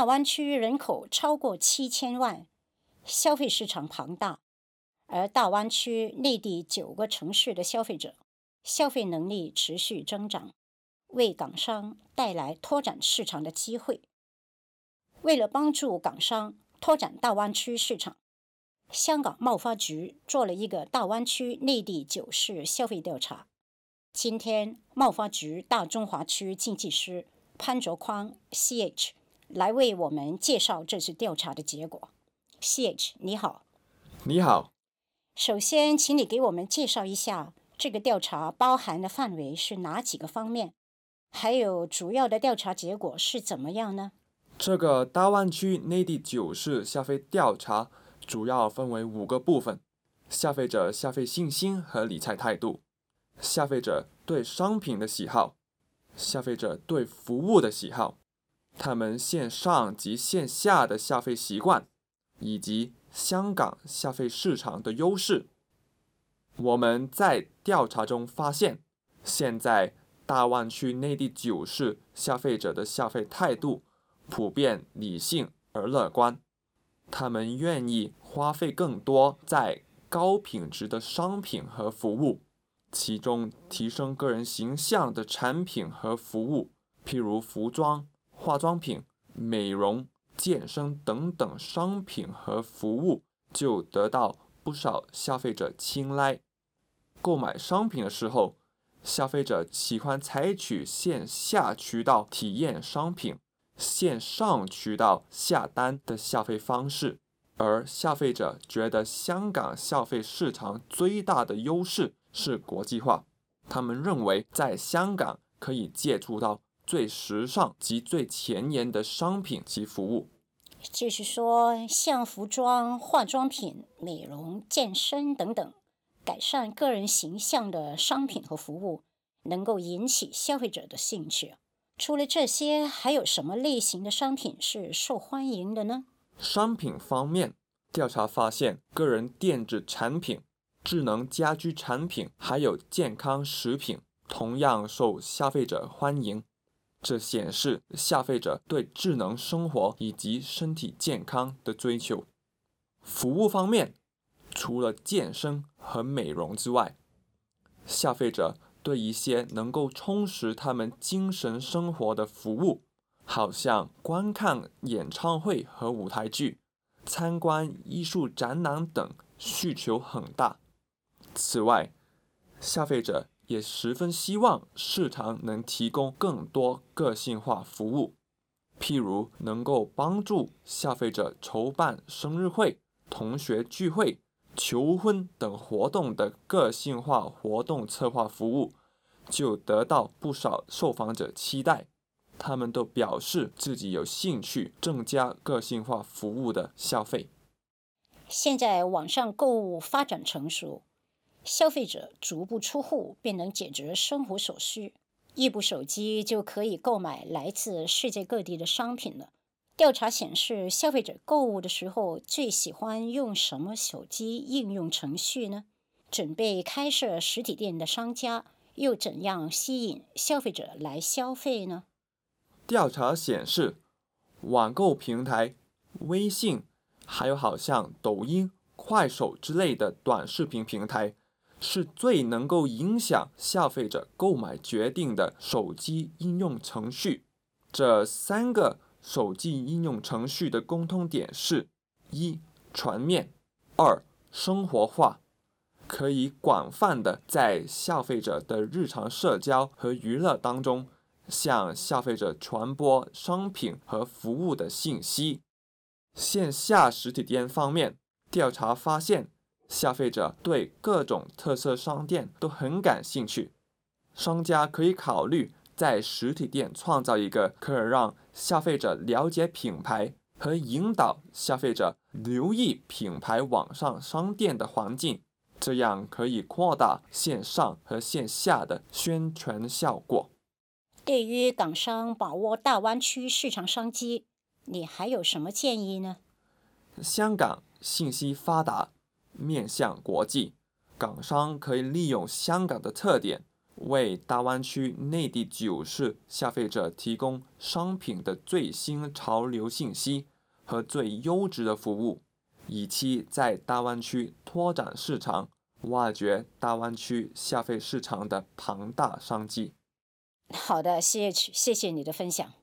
大湾区人口超过七千万，消费市场庞大，而大湾区内地九个城市的消费者消费能力持续增长，为港商带来拓展市场的机会。为了帮助港商拓展大湾区市场，香港贸发局做了一个大湾区内地九市消费调查。今天，贸发局大中华区经济师潘卓匡 （CH） 来为我们介绍这次调查的结果。CH，你好。你好。首先，请你给我们介绍一下这个调查包含的范围是哪几个方面，还有主要的调查结果是怎么样呢？这个大湾区内地九市消费调查主要分为五个部分：消费者消费信心和理财态度。消费者对商品的喜好，消费者对服务的喜好，他们线上及线下的消费习惯，以及香港消费市场的优势。我们在调查中发现，现在大湾区内地九市消费者的消费态度普遍理性而乐观，他们愿意花费更多在高品质的商品和服务。其中，提升个人形象的产品和服务，譬如服装、化妆品、美容、健身等等商品和服务，就得到不少消费者青睐。购买商品的时候，消费者喜欢采取线下渠道体验商品、线上渠道下单的消费方式，而消费者觉得香港消费市场最大的优势。是国际化，他们认为在香港可以接触到最时尚及最前沿的商品及服务。就是说，像服装、化妆品、美容、健身等等，改善个人形象的商品和服务，能够引起消费者的兴趣。除了这些，还有什么类型的商品是受欢迎的呢？商品方面，调查发现，个人电子产品。智能家居产品还有健康食品同样受消费者欢迎，这显示消费者对智能生活以及身体健康的追求。服务方面，除了健身和美容之外，消费者对一些能够充实他们精神生活的服务，好像观看演唱会和舞台剧、参观艺术展览等，需求很大。此外，消费者也十分希望市场能提供更多个性化服务，譬如能够帮助消费者筹办生日会、同学聚会、求婚等活动的个性化活动策划服务，就得到不少受访者期待。他们都表示自己有兴趣增加个性化服务的消费。现在网上购物发展成熟。消费者足不出户便能解决生活所需，一部手机就可以购买来自世界各地的商品了。调查显示，消费者购物的时候最喜欢用什么手机应用程序呢？准备开设实体店的商家又怎样吸引消费者来消费呢？调查显示，网购平台、微信，还有好像抖音、快手之类的短视频平台。是最能够影响消费者购买决定的手机应用程序。这三个手机应用程序的共通点是：一、全面；二、生活化，可以广泛的在消费者的日常社交和娱乐当中向消费者传播商品和服务的信息。线下实体店方面，调查发现。消费者对各种特色商店都很感兴趣，商家可以考虑在实体店创造一个可以让消费者了解品牌和引导消费者留意品牌网上商店的环境，这样可以扩大线上和线下的宣传效果。对于港商把握大湾区市场商机，你还有什么建议呢？香港信息发达。面向国际，港商可以利用香港的特点，为大湾区内地九市消费者提供商品的最新潮流信息和最优质的服务，以期在大湾区拓展市场，挖掘大湾区消费市场的庞大商机。好的，谢谢谢谢你的分享。